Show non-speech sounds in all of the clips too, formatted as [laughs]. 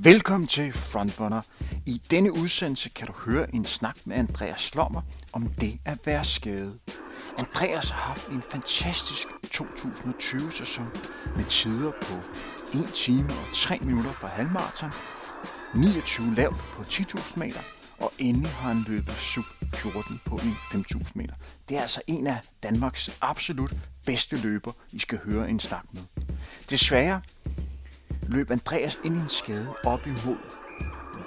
Velkommen til Frontrunner. I denne udsendelse kan du høre en snak med Andreas Slommer om det at være skadet. Andreas har haft en fantastisk 2020-sæson med tider på 1 time og 3 minutter på halvmarathon, 29 lavt på 10.000 meter, og endelig har han løbet sub 14 på en 5.000 meter. Det er altså en af Danmarks absolut bedste løber, I skal høre en snak med. Desværre løb Andreas ind i en skade op hovedet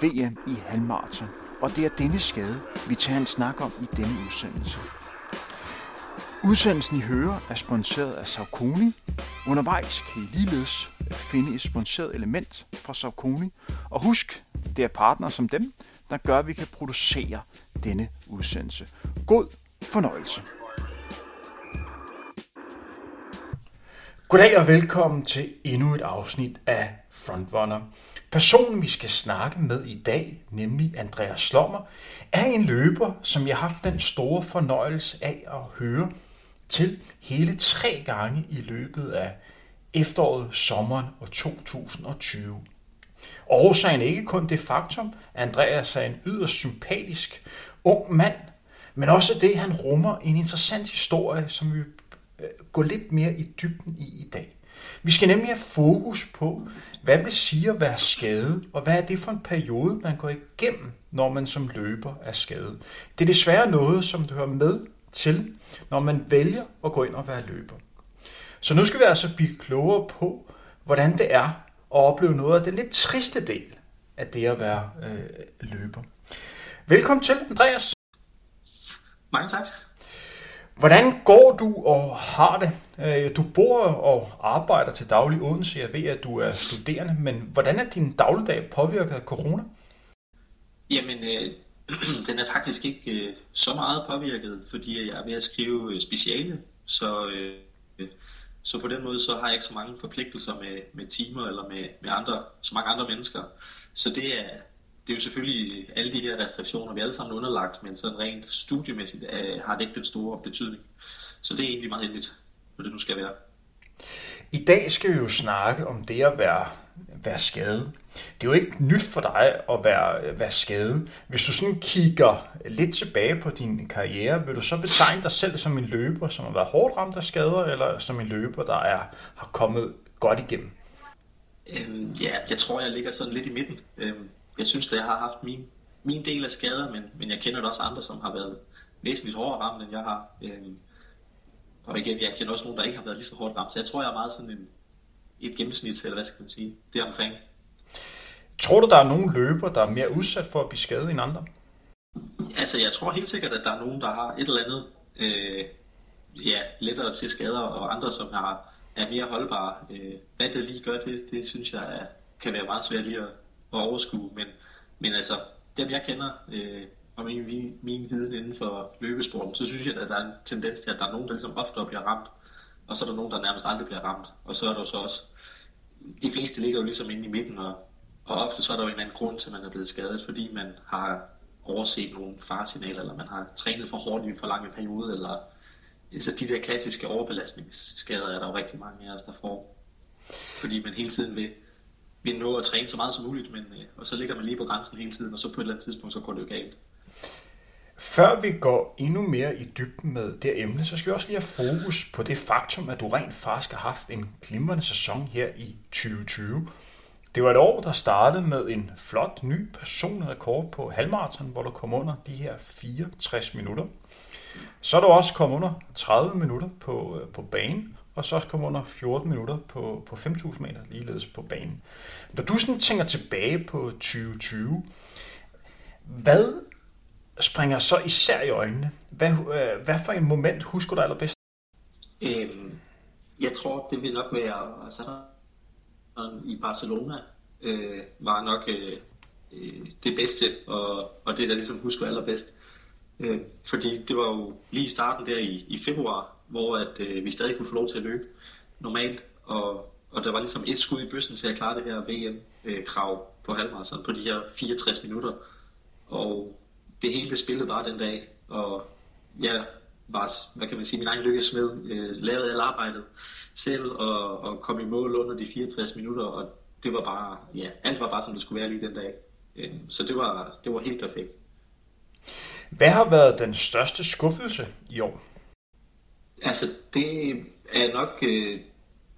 VM i halvmarathon, og det er denne skade, vi tager en snak om i denne udsendelse. Udsendelsen I hører er sponsoreret af Saucony. Undervejs kan I ligeledes finde et sponsoreret element fra Saucony. Og husk, det er partner som dem, der gør, at vi kan producere denne udsendelse. God fornøjelse. Goddag og velkommen til endnu et afsnit af Frontrunner. Personen, vi skal snakke med i dag, nemlig Andreas Slommer, er en løber, som jeg har haft den store fornøjelse af at høre til hele tre gange i løbet af efteråret, sommeren og 2020. Årsagen er ikke kun det faktum, at Andreas er en yderst sympatisk ung mand, men også det, han rummer en interessant historie, som vi øh, går lidt mere i dybden i i dag. Vi skal nemlig have fokus på, hvad det siger at være skadet, og hvad er det for en periode, man går igennem, når man som løber er skadet. Det er desværre noget, som du hører med til, når man vælger at gå ind og være løber. Så nu skal vi altså blive klogere på, hvordan det er at opleve noget af den lidt triste del af det at være øh, løber. Velkommen til, Andreas. Mange tak. Hvordan går du og har det? Øh, du bor og arbejder til daglig i Odense. Jeg ved, at du er studerende, men hvordan er din dagligdag påvirket af corona? Jamen, øh, [clears throat] den er faktisk ikke øh, så meget påvirket, fordi jeg er ved at skrive øh, speciale. Så, øh, så på den måde så har jeg ikke så mange forpligtelser med, med timer eller med, med andre, så mange andre mennesker. Så det er, det er jo selvfølgelig alle de her restriktioner, vi alle sammen er underlagt, men sådan rent studiemæssigt øh, har det ikke den store betydning. Så det er egentlig meget heldigt, når det nu skal være. I dag skal vi jo snakke om det at være, være skadet. Det er jo ikke nyt for dig at være, være skadet. Hvis du sådan kigger lidt tilbage på din karriere, vil du så betegne dig selv som en løber, som har været hårdt ramt af skader, eller som en løber, der er, har kommet godt igennem? Øhm, ja, jeg tror, jeg ligger sådan lidt i midten. Øhm, jeg synes, at jeg har haft min, min del af skader, men, men jeg kender også andre, som har været væsentligt hårdere ramt, end jeg har. Øhm, og igen, jeg kender også nogen, der ikke har været lige så hårdt ramt, så jeg tror, jeg er meget sådan en, et gennemsnit, eller hvad skal man sige, det omkring. Tror du, der er nogen løber, der er mere udsat for at blive skadet end andre? Altså, jeg tror helt sikkert, at der er nogen, der har et eller andet øh, ja, lettere til skader, og andre, som har, er mere holdbare. Øh, hvad det lige gør, det, det synes jeg er, kan være meget svært lige at, at overskue. Men, men altså, dem jeg kender, øh, og min, min, min viden inden for løbesporten, så synes jeg, at der er en tendens til, at der er nogen, der ligesom oftere bliver ramt, og så er der nogen, der nærmest aldrig bliver ramt. Og så er der jo så også, de fleste ligger jo ligesom inde i midten, og, og ofte så er der jo en eller anden grund til, at man er blevet skadet, fordi man har overset nogle faresignaler, eller man har trænet for hårdt i en for lang periode, eller altså de der klassiske overbelastningsskader er der jo rigtig mange af os, der får. Fordi man hele tiden vil vil nå at træne så meget som muligt, men, øh, og så ligger man lige på grænsen hele tiden, og så på et eller andet tidspunkt, så går det jo galt. Før vi går endnu mere i dybden med det emne, så skal vi også lige have fokus på det faktum, at du rent faktisk har haft en glimrende sæson her i 2020. Det var et år, der startede med en flot ny personrekord på halvmarathon, hvor du kom under de her 64 minutter. Så er du også kommet under 30 minutter på, øh, på banen, og så også komme under 14 minutter på, på 5.000 meter, ligeledes på banen. Når du sådan tænker tilbage på 2020, hvad springer så især i øjnene? Hvad, øh, hvad for en moment husker du allerbedst? Øhm, jeg tror, det vil nok være altså, i Barcelona øh, var nok øh, øh, det bedste, og, og det, der ligesom husker allerbedst. Øh, fordi det var jo lige i starten der i, i februar, hvor at, øh, vi stadig kunne få lov til at løbe normalt, og, og der var ligesom et skud i bøssen til at klare det her VM-krav på halvmarathon på de her 64 minutter. Og det hele det spillede bare den dag, og jeg var, hvad kan man sige, min egen lykkesmed, øh, lavede alt arbejdet selv og, og kom i mål under de 64 minutter, og det var bare, ja, alt var bare som det skulle være lige den dag. Øh, så det var, det var helt perfekt. Hvad har været den største skuffelse i år? Altså, det er nok øh,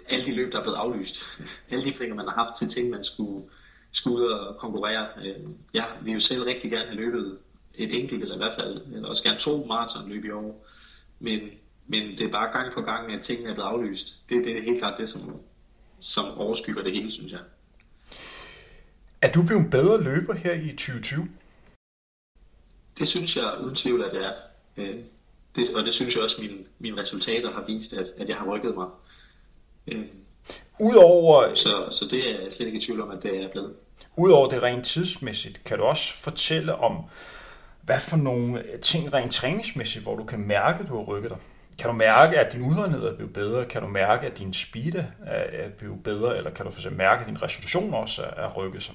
alle de løb, der er blevet aflyst. [laughs] alle de fringer, man har haft til ting, man skulle, skulle ud og konkurrere. Øh, ja, vi vil jo selv rigtig gerne have løbet et enkelt, eller i hvert fald eller også gerne to maratonløb i år. Men, men det er bare gang på gang, at tingene er blevet aflyst. Det, det er helt klart det, som, som overskygger det hele, synes jeg. Er du blevet bedre løber her i 2020? Det synes jeg uden tvivl, at det er. Det, og det synes jeg også, at mine, mine resultater har vist, at, at jeg har rykket mig. Øh, Udover... Så, så det er jeg slet ikke i tvivl om, at det er blevet. Udover det rent tidsmæssigt, kan du også fortælle om, hvad for nogle ting rent træningsmæssigt, hvor du kan mærke, at du har rykket dig? Kan du mærke, at din udholdenhed er blevet bedre? Kan du mærke, at din speed er blevet bedre? Eller kan du for eksempel mærke, at din resolution også er rykket sig?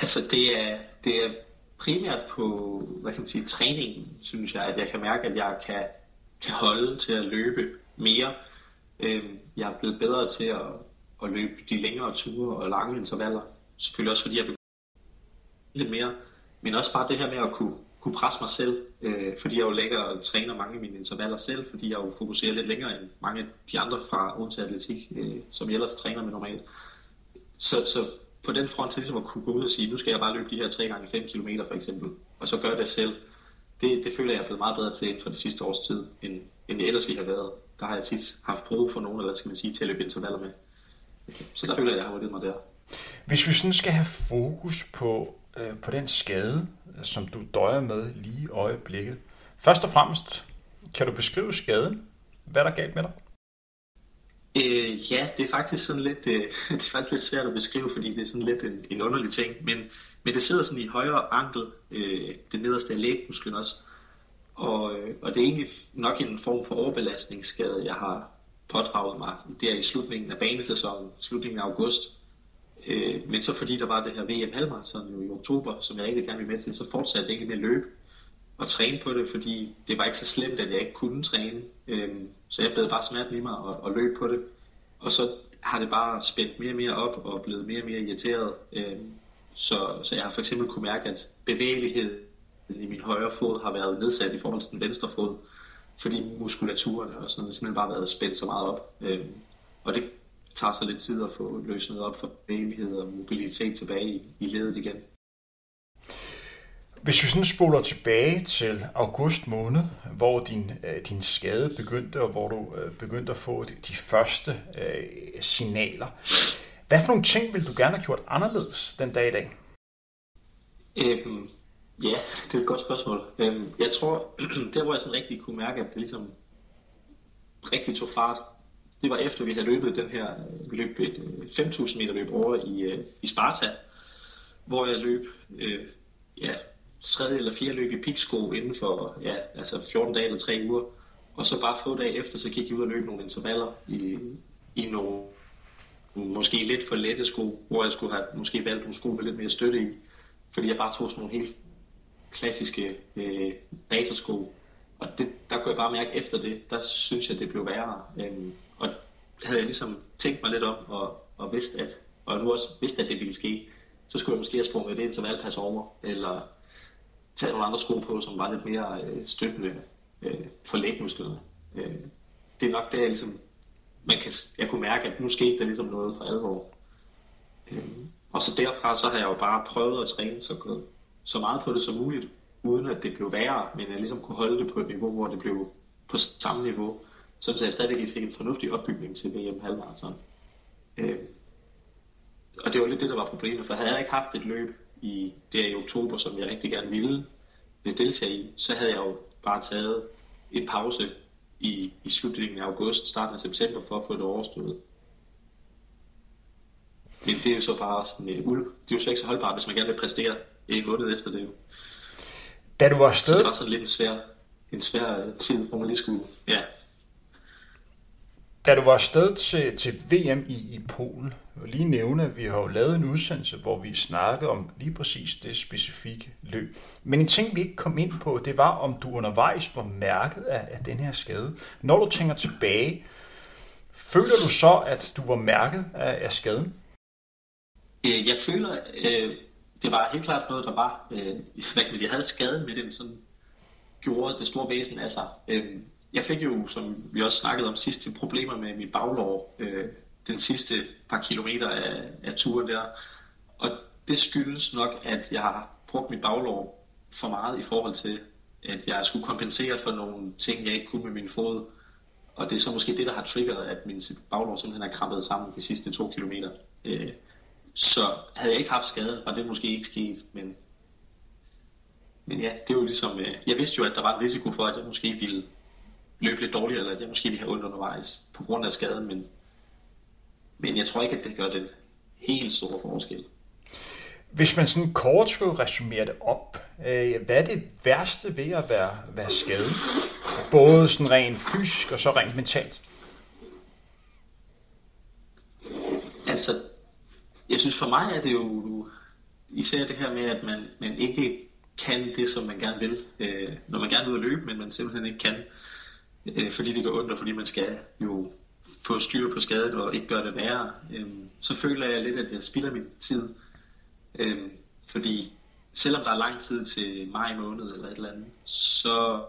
Altså, det er, det er primært på, hvad kan man sige, træningen, synes jeg, at jeg kan mærke, at jeg kan, kan holde til at løbe mere. Øhm, jeg er blevet bedre til at, at løbe de længere ture og lange intervaller. Selvfølgelig også, fordi jeg begynder lidt mere. Men også bare det her med at kunne, kunne presse mig selv, øh, fordi jeg jo lægger og træner mange af mine intervaller selv, fordi jeg jo fokuserer lidt længere end mange af de andre fra Odense Atletik, øh, som jeg ellers træner med normalt. Så, så på den front til ligesom at kunne gå ud og sige, nu skal jeg bare løbe de her 3 gange 5 km for eksempel, og så gøre det selv, det, det føler jeg er blevet meget bedre til inden for det sidste års tid, end, end det ellers vi har været. Der har jeg tit haft brug for nogen, eller hvad skal man sige, til at løbe intervaller med. Så der føler jeg, at jeg har rykket mig der. Hvis vi sådan skal have fokus på, øh, på den skade, som du døjer med lige i øjeblikket. Først og fremmest, kan du beskrive skaden? Hvad er der galt med dig? Øh, ja, det er faktisk sådan lidt, øh, [laughs] det er faktisk lidt svært at beskrive, fordi det er sådan lidt en, en underlig ting, men, men det sidder sådan i højre ankel, øh, det nederste af lægmusklen også, og, øh, og det er egentlig nok en form for overbelastningsskade, jeg har pådraget mig der i slutningen af banesæsonen, slutningen af august. Øh, men så fordi der var det her VM halvmarathon jo i oktober, som jeg rigtig gerne ville med til, så fortsatte jeg ikke med at løbe og træne på det, fordi det var ikke så slemt, at jeg ikke kunne træne. Øhm, så jeg blev bare smerten i mig og, og løb på det. Og så har det bare spændt mere og mere op og blevet mere og mere irriteret. Øhm, så, så jeg har for eksempel kunne mærke, at bevægelighed i min højre fod har været nedsat i forhold til den venstre fod, fordi muskulaturen og sådan noget simpelthen bare været spændt så meget op. Øhm, og det tager så lidt tid at få løsnet op for bevægelighed og mobilitet tilbage i, i ledet igen. Hvis vi sådan spoler tilbage til august måned, hvor din, øh, din skade begyndte, og hvor du øh, begyndte at få de, de første øh, signaler, hvad for nogle ting ville du gerne have gjort anderledes den dag i dag? Øhm, ja, det er et godt spørgsmål. Øhm, jeg tror, [clears throat] der hvor jeg sådan rigtig kunne mærke, at det ligesom rigtig tog fart, det var efter vi havde løbet den her, øh, vi løb et 5.000 meter løb over i, i Sparta, hvor jeg løb øh, ja, tredje eller fjerde løb i piksko inden for ja, altså 14 dage eller 3 uger. Og så bare få dage efter, så gik jeg ud og løb nogle intervaller i, i nogle måske lidt for lette sko, hvor jeg skulle have måske valgt nogle sko med lidt mere støtte i. Fordi jeg bare tog sådan nogle helt klassiske øh, racersko. Og det, der kunne jeg bare mærke efter det, der synes jeg, det blev værre. Øhm, og havde jeg ligesom tænkt mig lidt om, og, og vidst at, og nu også vidste, at det ville ske, så skulle jeg måske have sprunget det intervalpas over, eller tage nogle andre sko på, som var lidt mere øh, støttende øh, for lægmusklerne. Øh, det er nok det, jeg ligesom, man kan, jeg kunne mærke, at nu skete der ligesom noget for alvor. Øh, og så derfra, så har jeg jo bare prøvet at træne så, så meget på det som muligt, uden at det blev værre, men jeg ligesom kunne holde det på et niveau, hvor det blev på samme niveau, så jeg stadigvæk fik en fornuftig opbygning til VM halvmarathon. Øh, og det var lidt det, der var problemet, for havde jeg ikke haft et løb i der i oktober, som jeg rigtig gerne ville vil deltage i, så havde jeg jo bare taget et pause i, i slutningen af august, starten af september, for at få det overstået. Men det er jo så bare sådan en uld. Det er jo så ikke så holdbart, hvis man gerne vil præstere en måned efter det. Da du var afsted... Så det var sådan lidt en svær, en svær tid, hvor man lige skulle ja, da du var afsted til, til VM i, i Polen, lige nævne, at vi har jo lavet en udsendelse, hvor vi snakkede om lige præcis det specifikke løb. Men en ting, vi ikke kom ind på, det var, om du undervejs var mærket af, af den her skade. Når du tænker tilbage, føler du så, at du var mærket af, af skaden? Øh, jeg føler, øh, det var helt klart noget, der var, øh, hvad kan man sige, jeg havde skaden med den, sådan gjorde det store væsen af sig. Øh, jeg fik jo, som vi også snakkede om sidst, problemer med mit baglår øh, den sidste par kilometer af, af turen der. Og det skyldes nok, at jeg har brugt mit baglår for meget i forhold til, at jeg skulle kompensere for nogle ting, jeg ikke kunne med min fod. Og det er så måske det, der har triggeret, at min baglår simpelthen er krampet sammen de sidste to kilometer. Øh, så havde jeg ikke haft skade, var det måske ikke sket, men, men ja, det er jo ligesom, øh, jeg vidste jo, at der var en risiko for, at jeg måske ville løbe lidt dårligere, eller at jeg måske ville have ondt undervejs på grund af skaden, men, men jeg tror ikke, at det gør den helt store forskel. Hvis man sådan kort skulle resumere det op, øh, hvad er det værste ved at være, være skadet? Både sådan rent fysisk og så rent mentalt? Altså, jeg synes for mig er det jo især det her med, at man, man ikke kan det, som man gerne vil. Øh, når man gerne vil løbe, men man simpelthen ikke kan, øh, fordi det gør ondt, og fordi man skal jo få styr på skadet og ikke gøre det værre, øh, så føler jeg lidt, at jeg spilder min tid. Øh, fordi selvom der er lang tid til maj måned eller et eller andet, så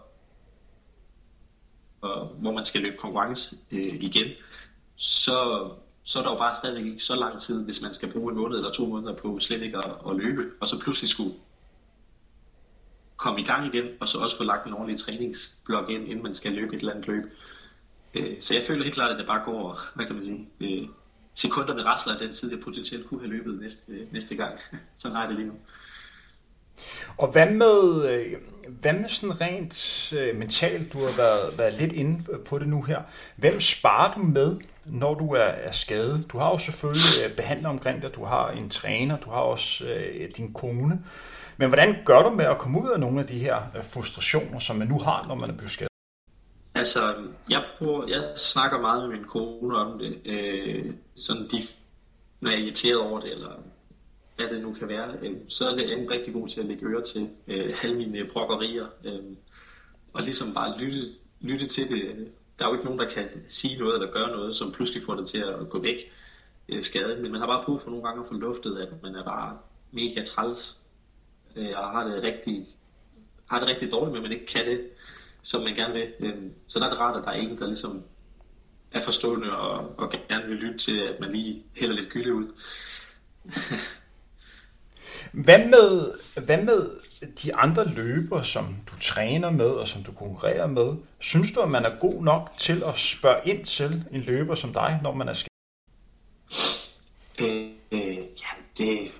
og, hvor man skal løbe konkurrence øh, igen, så så er der jo bare stadig ikke så lang tid, hvis man skal bruge en måned eller to måneder på slet ikke at, at løbe, og så pludselig skulle komme i gang igen, og så også få lagt en ordentlig træningsblok ind, inden man skal løbe et eller andet løb. Øh, så jeg føler helt klart, at det bare går, hvad kan man sige, øh, sekunderne rasler af den tid, jeg potentielt kunne have løbet næste, øh, næste gang. [laughs] Sådan har jeg det lige nu. Og hvad med, øh, hvad med sådan rent øh, mentalt, du har været, været lidt inde på det nu her. Hvem sparer du med når du er, er skadet. Du har jo selvfølgelig øh, behandler omkring dig, du har en træner, du har også øh, din kone. Men hvordan gør du med at komme ud af nogle af de her frustrationer, som man nu har, når man er blevet skadet? Altså, jeg, prøver, jeg snakker meget med min kone om det. Øh, sådan de, når jeg er irriteret over det, eller hvad det nu kan være, øh, så er jeg rigtig god til at lægge øre til øh, alle mine brokkerier. Øh, og ligesom bare lytte, lytte til det der er jo ikke nogen, der kan sige noget eller gøre noget, som pludselig får det til at gå væk øh, skadet. Men man har bare brug for nogle gange at få luftet, at man er bare mega træls øh, og har det rigtig, har det rigtig dårligt med, at man ikke kan det, som man gerne vil. Øh, så der er det rart, at der er en, der ligesom er forstående og, og gerne vil lytte til, at man lige hælder lidt gylde ud. [laughs] Hvad med, hvad med de andre løber, som du træner med og som du konkurrerer med? Synes du, at man er god nok til at spørge ind til en løber som dig, når man er skadet? Øh, øh, ja, det,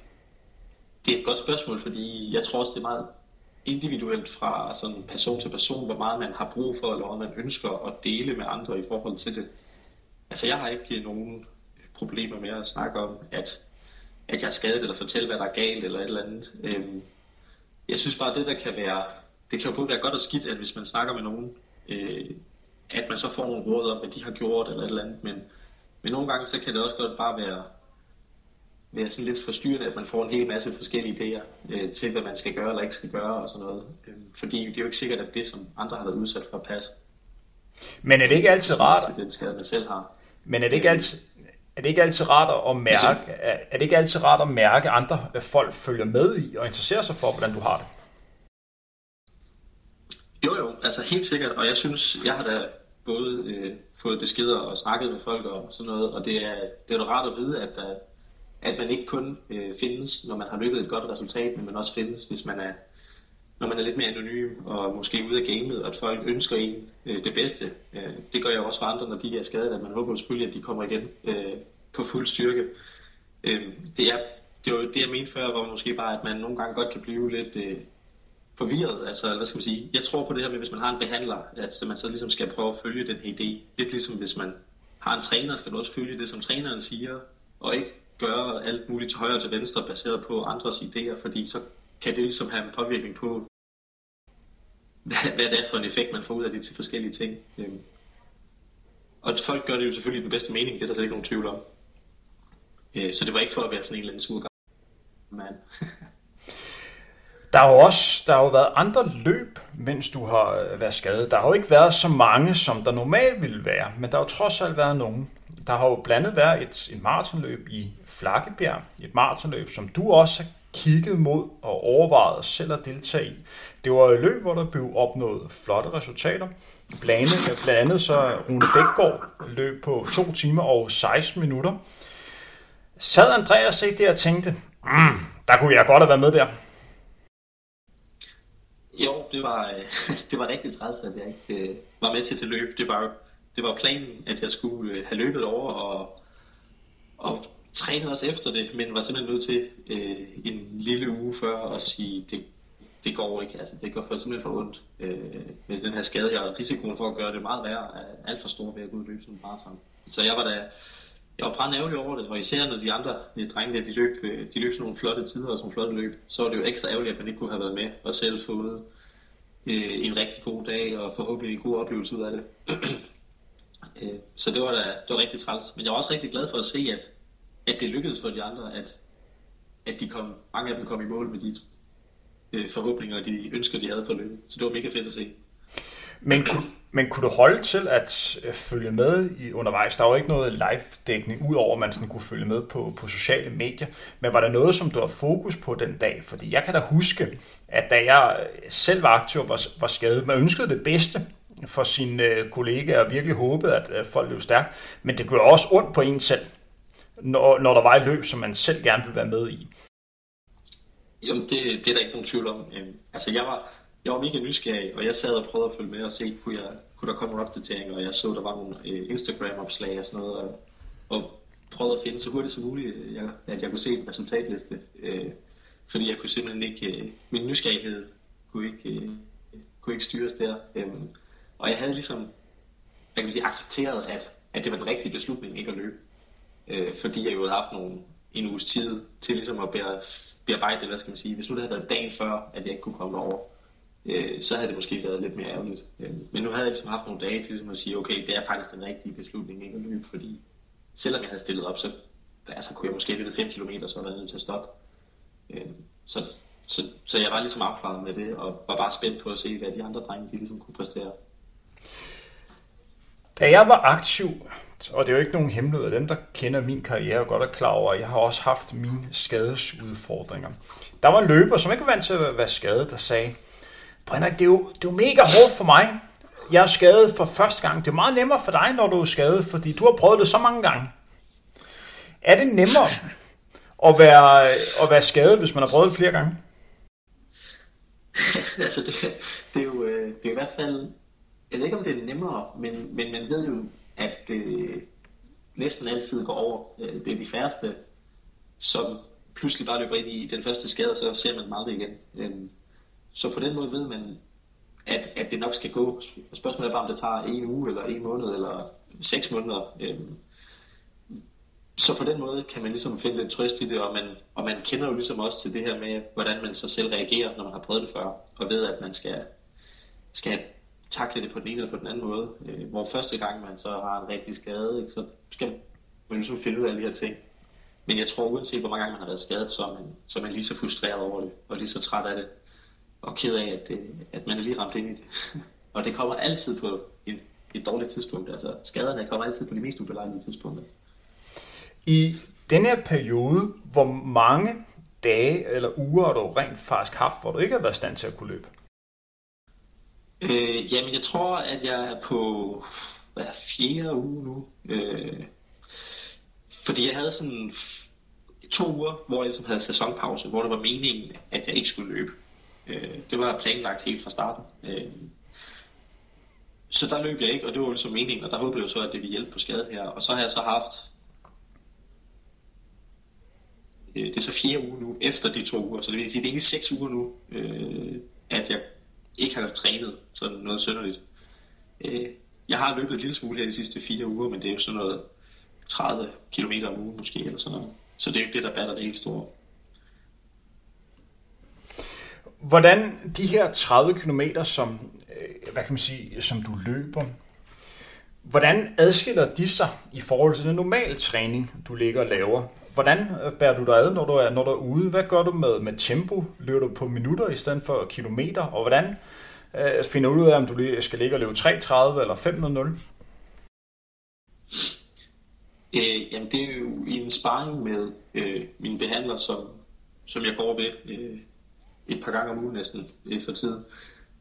det er et godt spørgsmål, fordi jeg tror også, det er meget individuelt fra sådan person til person, hvor meget man har brug for, eller hvad man ønsker at dele med andre i forhold til det. Altså, jeg har ikke nogen problemer med at snakke om, at at jeg er skadet, eller fortælle, hvad der er galt, eller et eller andet. Øhm, jeg synes bare, det der kan være, det kan jo både være godt og skidt, at hvis man snakker med nogen, øh, at man så får nogle råd om, hvad de har gjort, eller et eller andet, men, men nogle gange, så kan det også godt bare være, være sådan lidt forstyrrende, at man får en hel masse forskellige idéer øh, til, hvad man skal gøre eller ikke skal gøre og sådan noget. Øh, fordi det er jo ikke sikkert, at det, som andre har været udsat for, at passe. Men er det ikke altid rart? Til den skade, man selv har. Men er det ikke altid, er det ikke altid rart at mærke, altså, er det ikke altid rart at mærke, at andre folk følger med i og interesserer sig for, hvordan du har det? Jo, jo, altså helt sikkert, og jeg synes, jeg har da både øh, fået beskeder og snakket med folk og sådan noget, og det er, det er da rart at vide, at, der, at man ikke kun øh, findes, når man har løbet et godt resultat, men man også findes, hvis man er, når man er lidt mere anonym og måske ude af gamet, og at folk ønsker en øh, det bedste. Øh, det gør jeg også for andre, når de er skadet, at man håber selvfølgelig, at de kommer igen øh, på fuld styrke. Øh, det, er, det var det, jeg mente før, var måske bare, at man nogle gange godt kan blive lidt øh, forvirret. Altså, hvad skal man sige? Jeg tror på det her med, hvis man har en behandler, at man så ligesom skal prøve at følge den her idé. Lidt ligesom hvis man har en træner, skal du også følge det, som træneren siger, og ikke gøre alt muligt til højre og til venstre, baseret på andres idéer, fordi så kan det ligesom have en påvirkning på, hvad det er for en effekt, man får ud af det til forskellige ting. Øhm, og folk gør det jo selvfølgelig i den bedste mening, det er der slet ikke nogen tvivl om. Øh, så det var ikke for at være sådan en eller anden surgang. Men [laughs] der har jo også der har jo været andre løb, mens du har øh, været skadet. Der har jo ikke været så mange, som der normalt ville være, men der har jo trods alt været nogen. Der har jo blandt andet været et, et maratonløb i Flakkebjerg, et maratonløb, som du også har kigget mod og overvejet selv at deltage i. Det var et løb, hvor der blev opnået flotte resultater. Blandt blandt andet så Rune Bækgaard løb på 2 timer og 16 minutter. Sad Andreas ikke der og tænkte, mm, der kunne jeg godt have været med der. Jo, det var, [laughs] det var rigtig træls, at jeg ikke øh, var med til det løb. Det var, det var planen, at jeg skulle øh, have løbet over og, og trænede os efter det, men var simpelthen nødt til øh, en lille uge før at sige, det, det går ikke. Altså, det går for, simpelthen for ondt øh, med den her skade her. Risikoen for at gøre det meget værre er alt for stor ved at gå ud og løbe sådan en maraton. Så jeg var da jeg var brændt ærgerlig over det, og især når de andre de drenge, de løb, øh, de løb sådan nogle flotte tider og sådan nogle flotte løb, så var det jo ekstra ærgerligt, at man ikke kunne have været med og selv fået øh, en rigtig god dag og forhåbentlig en god oplevelse ud af det. [clears throat] øh, så det var da det var rigtig træls. Men jeg var også rigtig glad for at se, at, at det lykkedes for de andre, at, at de kom, mange af dem kom i mål med de øh, forhåbninger og de ønsker, de havde for løbet. Så det var mega fedt at se. Men, men kunne du holde til at øh, følge med i undervejs? Der var ikke noget live-dækning, udover at man sådan kunne følge med på, på sociale medier. Men var der noget, som du har fokus på den dag? Fordi jeg kan da huske, at da jeg øh, selv var aktiv og var, var skadet, man ønskede det bedste for sine øh, kollegaer og virkelig håbede, at folk løb stærkt. Men det gjorde også ondt på en selv, når, når der var et løb, som man selv gerne ville være med i. Jamen, det, det er der ikke nogen tvivl om. Øhm, altså, jeg var, jeg var mega nysgerrig, og jeg sad og prøvede at følge med og se, kunne, jeg, kunne der komme nogle opdateringer, og jeg så, der var nogle øh, Instagram-opslag og sådan noget, og, og prøvede at finde så hurtigt som muligt, øh, jeg, at jeg kunne se en resultatliste, øh, fordi jeg kunne simpelthen ikke, øh, min nysgerrighed kunne ikke, øh, kunne ikke styres der, øh, og jeg havde ligesom, jeg kan sige, accepteret, at, at det var den rigtige beslutning ikke at løbe, øh, fordi jeg jo havde haft nogle, en uges tid til ligesom at bearbejde det, hvad skal man sige, hvis nu det havde været dagen før, at jeg ikke kunne komme over, øh, så havde det måske været lidt mere ærgerligt. Øh, men nu havde jeg ligesom haft nogle dage til ligesom at sige, okay, det er faktisk den rigtige beslutning ikke at løbe, fordi selvom jeg havde stillet op, så altså, kunne jeg måske løbe 5 km, så var jeg nødt til at stoppe. Øh, så, så, så jeg var ligesom afklaret med det, og var bare spændt på at se, hvad de andre drenge de ligesom kunne præstere. Da jeg var aktiv, og det er jo ikke nogen hemmelighed, at dem der kender min karriere godt er klar over, at jeg har også haft mine skadesudfordringer. Der var en løber, som ikke var vant til at være skadet, der sagde, Brenner, det er, jo, det er jo mega hårdt for mig. Jeg er skadet for første gang. Det er meget nemmere for dig, når du er skadet, fordi du har prøvet det så mange gange. Er det nemmere at være, at være skadet, hvis man har prøvet det flere gange? [laughs] altså, det, det, er jo, øh, det er i hvert fald... Jeg ved ikke, om det er nemmere, men, men man ved jo, at det næsten altid går over. Øh, det er de færreste, som pludselig bare løber ind i den første skade, og så ser man dem aldrig igen. Øhm, så på den måde ved man, at, at det nok skal gå. Spørgsmålet er bare, om det tager en uge, eller en måned, eller seks måneder. Øhm, så på den måde kan man ligesom finde lidt trøst i det, og man, og man kender jo ligesom også til det her med, hvordan man så selv reagerer, når man har prøvet det før, og ved, at man skal, skal takle det på den ene eller på den anden måde. Øh, hvor første gang man så har en rigtig skade, ikke, så skal man ligesom finde ud af alle de her ting. Men jeg tror, uanset hvor mange gange man har været skadet, så er man, så er man lige så frustreret over det, og lige så træt af det, og ked af, at, det, at man er lige ramt ind i det. [laughs] og det kommer altid på et, et dårligt tidspunkt. Altså skaderne kommer altid på de mest ubelejlige tidspunkter. I den her periode, hvor mange dage eller uger har du rent faktisk haft, hvor du ikke har været i stand til at kunne løbe? Øh, jamen, jeg tror, at jeg er på hver fjerde uge nu. Øh, fordi jeg havde sådan to uger, hvor jeg ligesom havde sæsonpause, hvor det var meningen, at jeg ikke skulle løbe. Øh, det var planlagt helt fra starten. Øh, så der løb jeg ikke, og det var ligesom meningen, og der håbede jeg så, at det ville hjælpe på skaden her. Og så har jeg så haft, øh, det er så fire uger nu, efter de to uger, så det vil sige, det er ikke seks uger nu, øh, at jeg ikke har trænet sådan noget sønderligt. Øh, jeg har løbet en lille smule her de sidste fire uger, men det er jo sådan noget 30 km om ugen måske, eller sådan noget. Så det er jo ikke det, der batter det helt store. Hvordan de her 30 km, som, øh, hvad kan man sige, som du løber, hvordan adskiller de sig i forhold til den normale træning, du ligger og laver? Hvordan øh, bærer du dig ad, når du er, når du er ude? Hvad gør du med, med tempo? Løber du på minutter i stedet for kilometer? Og hvordan øh, finder du ud af, om du skal ligge og løbe 3.30 eller 5.00? Øh, jamen det er jo i en sparring med øh, min behandler, som, som jeg går ved øh, et par gange om ugen næsten øh, for tiden,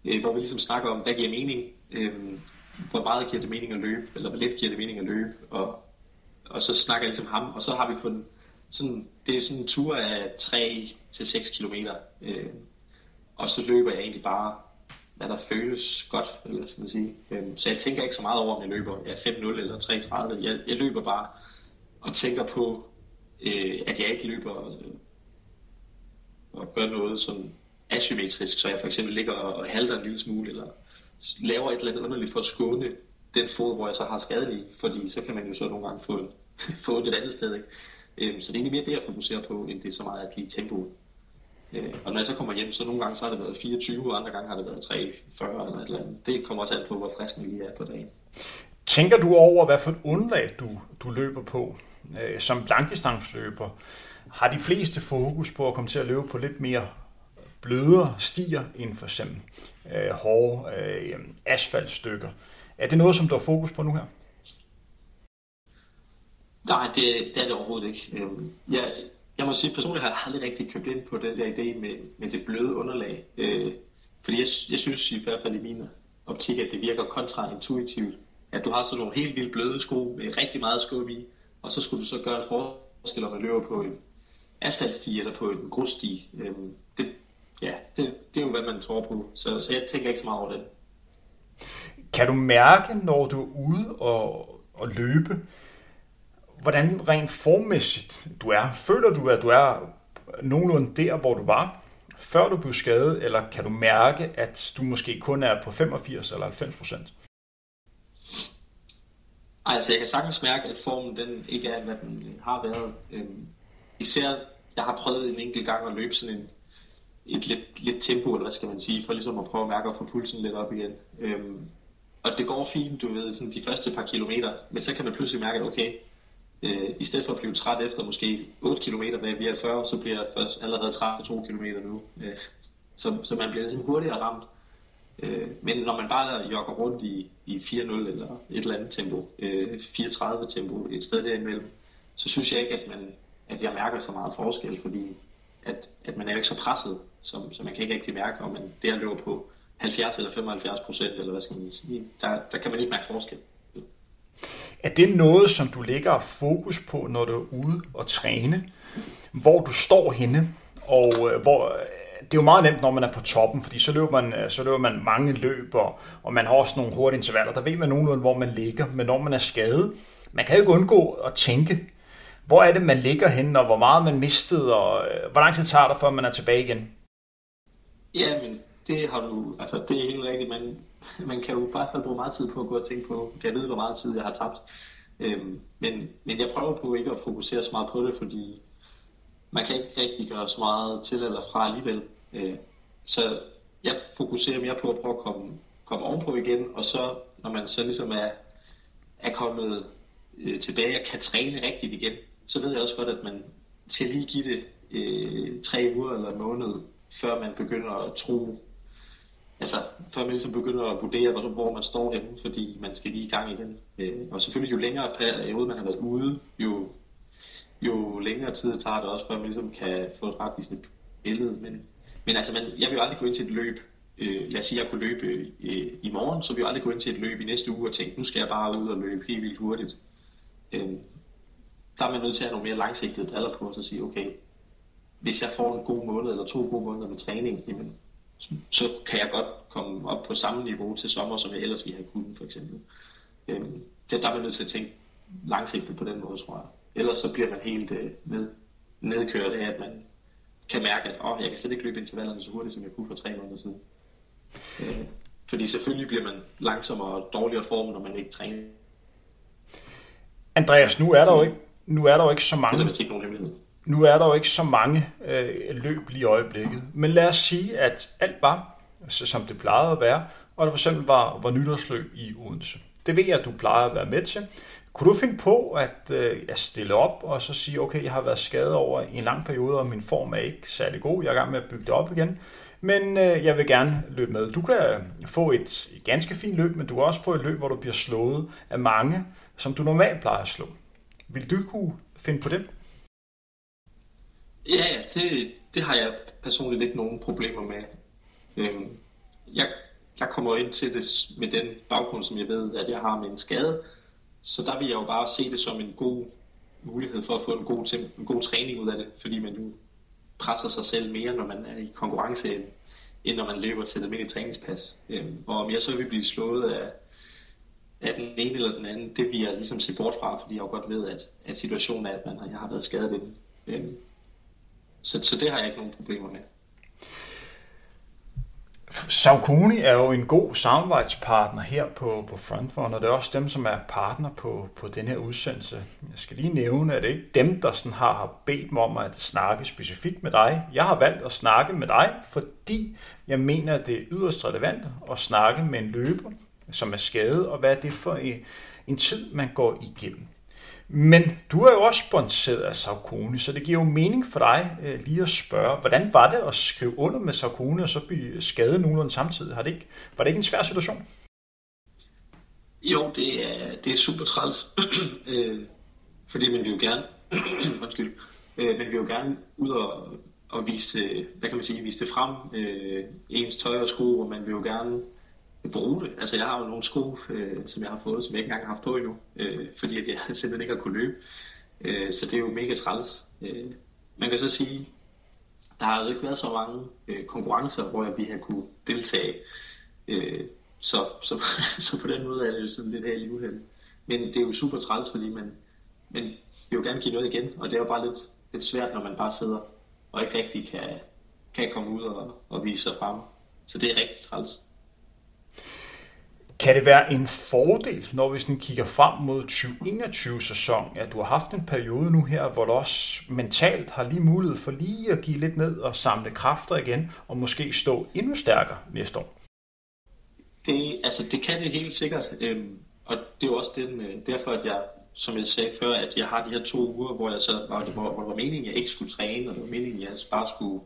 øh, hvor vi ligesom snakker om, hvad giver mening, øh, hvor meget giver det mening at løbe, eller hvor lidt giver det mening at løbe, og, og så snakker jeg ligesom ham, og så har vi fundet sådan, det er sådan en tur af 3 til 6 km, øh, og så løber jeg egentlig bare, hvad der føles godt, eller skal man sige. Øh, så jeg tænker ikke så meget over, om jeg løber ja, 5-0 eller 3-30. Jeg, jeg løber bare og tænker på, øh, at jeg ikke løber øh, og gør noget som asymmetrisk, så jeg for eksempel ligger og halter en lille smule, eller laver et eller andet underligt for at skåne den fod, hvor jeg så har skaden i, fordi så kan man jo så nogle gange få, [laughs] få det et andet sted. Ikke? Øh, så det er egentlig mere det, jeg fokuserer på, end det er så meget at lige tempoet. Øh, og når jeg så kommer hjem, så nogle gange så har det været 24, og andre gange har det været 340 eller et eller andet. Det kommer også an på, hvor frisk man lige er på dagen. Tænker du over, hvad for et underlag du, du løber på? Øh, som langdistansløber, har de fleste fokus på at komme til at løbe på lidt mere blødere stier end for eksempel øh, hårde øh, asfaltstykker. Er det noget, som du har fokus på nu her? Nej, det, det er det overhovedet ikke. Øhm, jeg, jeg må sige, personligt har jeg aldrig rigtig købt ind på den der idé med, med det bløde underlag. Øh, fordi jeg, jeg synes i hvert fald i min optik, at det virker kontraintuitivt. At du har sådan nogle helt vildt bløde sko med rigtig meget skub i, og så skulle du så gøre en forskel, om man løber på en asfaltsti eller på en grussti. Øhm, det, ja, det, det er jo, hvad man tror på. Så, så jeg tænker ikke så meget over det. Kan du mærke, når du er ude og, og løbe, hvordan rent formmæssigt du er? Føler du, at du er nogenlunde der, hvor du var, før du blev skadet, eller kan du mærke, at du måske kun er på 85 eller 90 procent? Altså, jeg kan sagtens mærke, at formen den ikke er, hvad den øh, har været. Øhm, især, jeg har prøvet en enkelt gang at løbe sådan en, et lidt, lidt tempo, eller hvad skal man sige, for ligesom at prøve at mærke at få pulsen lidt op igen. Øhm, og det går fint, du ved, sådan de første par kilometer, men så kan man pludselig mærke, at okay, øh, i stedet for at blive træt efter måske 8 km, da vi er 40, så bliver jeg først allerede træt efter 2 km nu. Øh, så, så man bliver ligesom hurtigere ramt. Øh, men når man bare jogger rundt i, i 4-0 eller et eller andet tempo, øh, 34 tempo, et sted derimellem, så synes jeg ikke, at, man, at jeg mærker så meget forskel, fordi at, at man er jo ikke så presset, som, så man kan ikke rigtig mærke, om man der løber på 70 eller 75 procent, eller hvad skal man sige, der, der kan man ikke mærke forskel. Er det noget, som du lægger fokus på, når du er ude og træne? Hvor du står henne, og øh, hvor øh, det er jo meget nemt, når man er på toppen, fordi så løber man, øh, så løber man mange løb, og, og man har også nogle hurtige intervaller. Der ved man nogenlunde, hvor man ligger. Men når man er skadet, man kan jo ikke undgå at tænke, hvor er det, man ligger henne, og hvor meget man mistede, og hvor lang tid tager det, før man er tilbage igen? Ja, men det har du, altså det er helt rigtigt. Man, [laughs] man kan jo i hvert fald bruge meget tid på at gå og tænke på, kan jeg vide, hvor meget tid jeg har tabt. Øhm, men, men jeg prøver på ikke at fokusere så meget på det, fordi man kan ikke rigtig gøre så meget til eller fra alligevel. Øh, så jeg fokuserer mere på at prøve at komme, komme ovenpå igen, og så når man så ligesom er, er kommet øh, tilbage og kan træne rigtigt igen, så ved jeg også godt, at man til lige give det øh, tre uger eller en måned, før man begynder at tro, altså før man ligesom begynder at vurdere, hvor, hvor man står henne, fordi man skal lige i gang igen. Øh, og selvfølgelig jo længere periode man har været ude, jo, jo længere tid tager det også, før man ligesom kan få et retvisende billede. Men, men altså, man, jeg vil jo aldrig gå ind til et løb, øh, lad os sige, at jeg kunne løbe øh, i morgen, så vil jeg aldrig gå ind til et løb i næste uge og tænke, nu skal jeg bare ud og løbe helt vildt hurtigt. Øh, der er man nødt til at have nogle mere langsigtede briller på, og så sige, okay, hvis jeg får en god måned eller to gode måneder med træning, jamen, så kan jeg godt komme op på samme niveau til sommer, som jeg ellers ville have kunnet, for eksempel. Øhm, det, der er man nødt til at tænke langsigtet på den måde, tror jeg. Ellers så bliver man helt øh, ned, nedkørt af, at man kan mærke, at åh, jeg kan slet ikke løbe intervallerne så hurtigt, som jeg kunne for tre måneder siden. Øh, fordi selvfølgelig bliver man langsommere og dårligere form, når man ikke træner. Andreas, nu er der jo ikke, nu er der jo ikke så mange... Det er ikke nogen hemmelighed. Nu er der jo ikke så mange øh, løb lige i øjeblikket, men lad os sige, at alt var, altså, som det plejede at være, og der for eksempel var, var nytårsløb i Odense. Det ved jeg, at du plejer at være med til. Kunne du finde på at øh, at stille op og så sige, okay, jeg har været skadet over i en lang periode, og min form er ikke særlig god, jeg er i gang med at bygge det op igen, men øh, jeg vil gerne løbe med. Du kan få et, et ganske fint løb, men du kan også få et løb, hvor du bliver slået af mange, som du normalt plejer at slå. Vil du kunne finde på det? Ja, det, det har jeg personligt ikke nogen problemer med. Øhm, jeg, jeg kommer ind til det med den baggrund, som jeg ved, at jeg har med en skade. Så der vil jeg jo bare se det som en god mulighed for at få en god, en god træning ud af det, fordi man nu presser sig selv mere, når man er i konkurrence, end når man løber til et almindeligt træningspas. Øhm, og om jeg så vil blive slået af, af den ene eller den anden, det vil jeg ligesom se bort fra, fordi jeg jo godt ved, at, at situationen er, at man, har, jeg har været skadet inden. Øhm, så, så det har jeg ikke nogen problemer med. Saucony er jo en god samarbejdspartner her på, på Frontrun, og det er også dem, som er partner på, på den her udsendelse. Jeg skal lige nævne, at det ikke dem, der sådan har bedt mig om at snakke specifikt med dig. Jeg har valgt at snakke med dig, fordi jeg mener, at det er yderst relevant at snakke med en løber, som er skadet, og hvad er det for en, en tid, man går igennem. Men du er jo også sponsoreret af Saucony, så det giver jo mening for dig øh, lige at spørge, hvordan var det at skrive under med Saucony og så blive skadet nogenlunde samtidig? Har det ikke, var det ikke en svær situation? Jo, det er, det er super træls, [clears throat] øh, fordi man vil jo gerne, [clears throat] undskyld, øh, man vil jo gerne ud og, og vise, hvad kan man sige, vise det frem, øh, ens tøj og sko, og man vil jo gerne bruge det. Altså jeg har jo nogle sko, øh, som jeg har fået, som jeg ikke engang har haft på endnu, øh, fordi at jeg [laughs] simpelthen ikke har kunne løbe. Øh, så det er jo mega træls. Øh, man kan så sige, der har jo ikke været så mange øh, konkurrencer, hvor jeg vi har kunne deltage. Øh, så, så, [laughs] så på den måde er det jo sådan lidt her i uheld. Men det er jo super træls, fordi man, man vil jo gerne give noget igen, og det er jo bare lidt, lidt svært, når man bare sidder og ikke rigtig kan, kan komme ud og, og vise sig frem. Så det er rigtig træls. Kan det være en fordel, når vi sådan kigger frem mod 2021-sæson, at du har haft en periode nu her, hvor du også mentalt har lige mulighed for lige at give lidt ned og samle kræfter igen, og måske stå endnu stærkere næste år? Det, altså, det kan det helt sikkert, øhm, og det er jo også den, øh, derfor, at jeg, som jeg sagde før, at jeg har de her to uger, hvor jeg så var, hvor, hvor det var meningen, at jeg ikke skulle træne, og det var meningen, at jeg bare skulle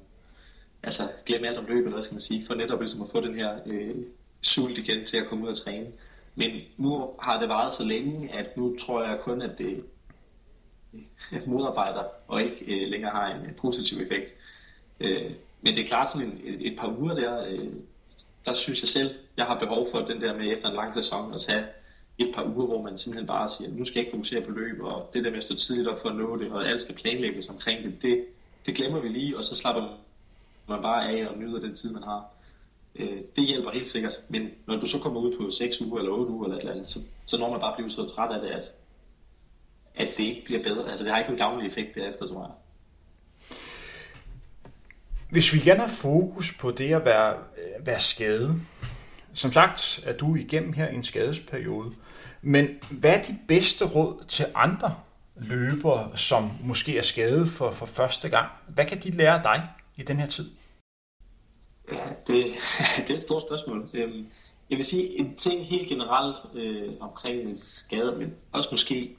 altså, glemme alt om løbet, eller hvad skal man sige, for netop ligesom at få den her øh, sult igen til at komme ud og træne. Men nu har det varet så længe, at nu tror jeg kun, at det modarbejder og ikke øh, længere har en positiv effekt. Øh, men det er klart sådan en, et, et par uger der, øh, der synes jeg selv, jeg har behov for den der med efter en lang sæson at tage et par uger, hvor man simpelthen bare siger, nu skal jeg ikke fokusere på løb, og det der med at stå tidligt op for at nå det, og alt skal planlægges omkring det, det, det glemmer vi lige, og så slapper man bare af og nyder den tid, man har. Øh, det hjælper helt sikkert, men når du så kommer ud på 6 uger eller 8 uger eller et eller andet, så, så når man bare bliver så træt af det, at, at det ikke bliver bedre. Altså det har ikke en gavnlig effekt derefter, tror jeg. Hvis vi gerne har fokus på det at være, øh, være skadet, som sagt er du igennem her en skadesperiode, men hvad er de bedste råd til andre løbere, som måske er skadet for, for første gang? Hvad kan de lære dig i den her tid? Ja, det, [laughs] det er et stort spørgsmål. Øhm, jeg vil sige en ting helt generelt øh, omkring skader, men også måske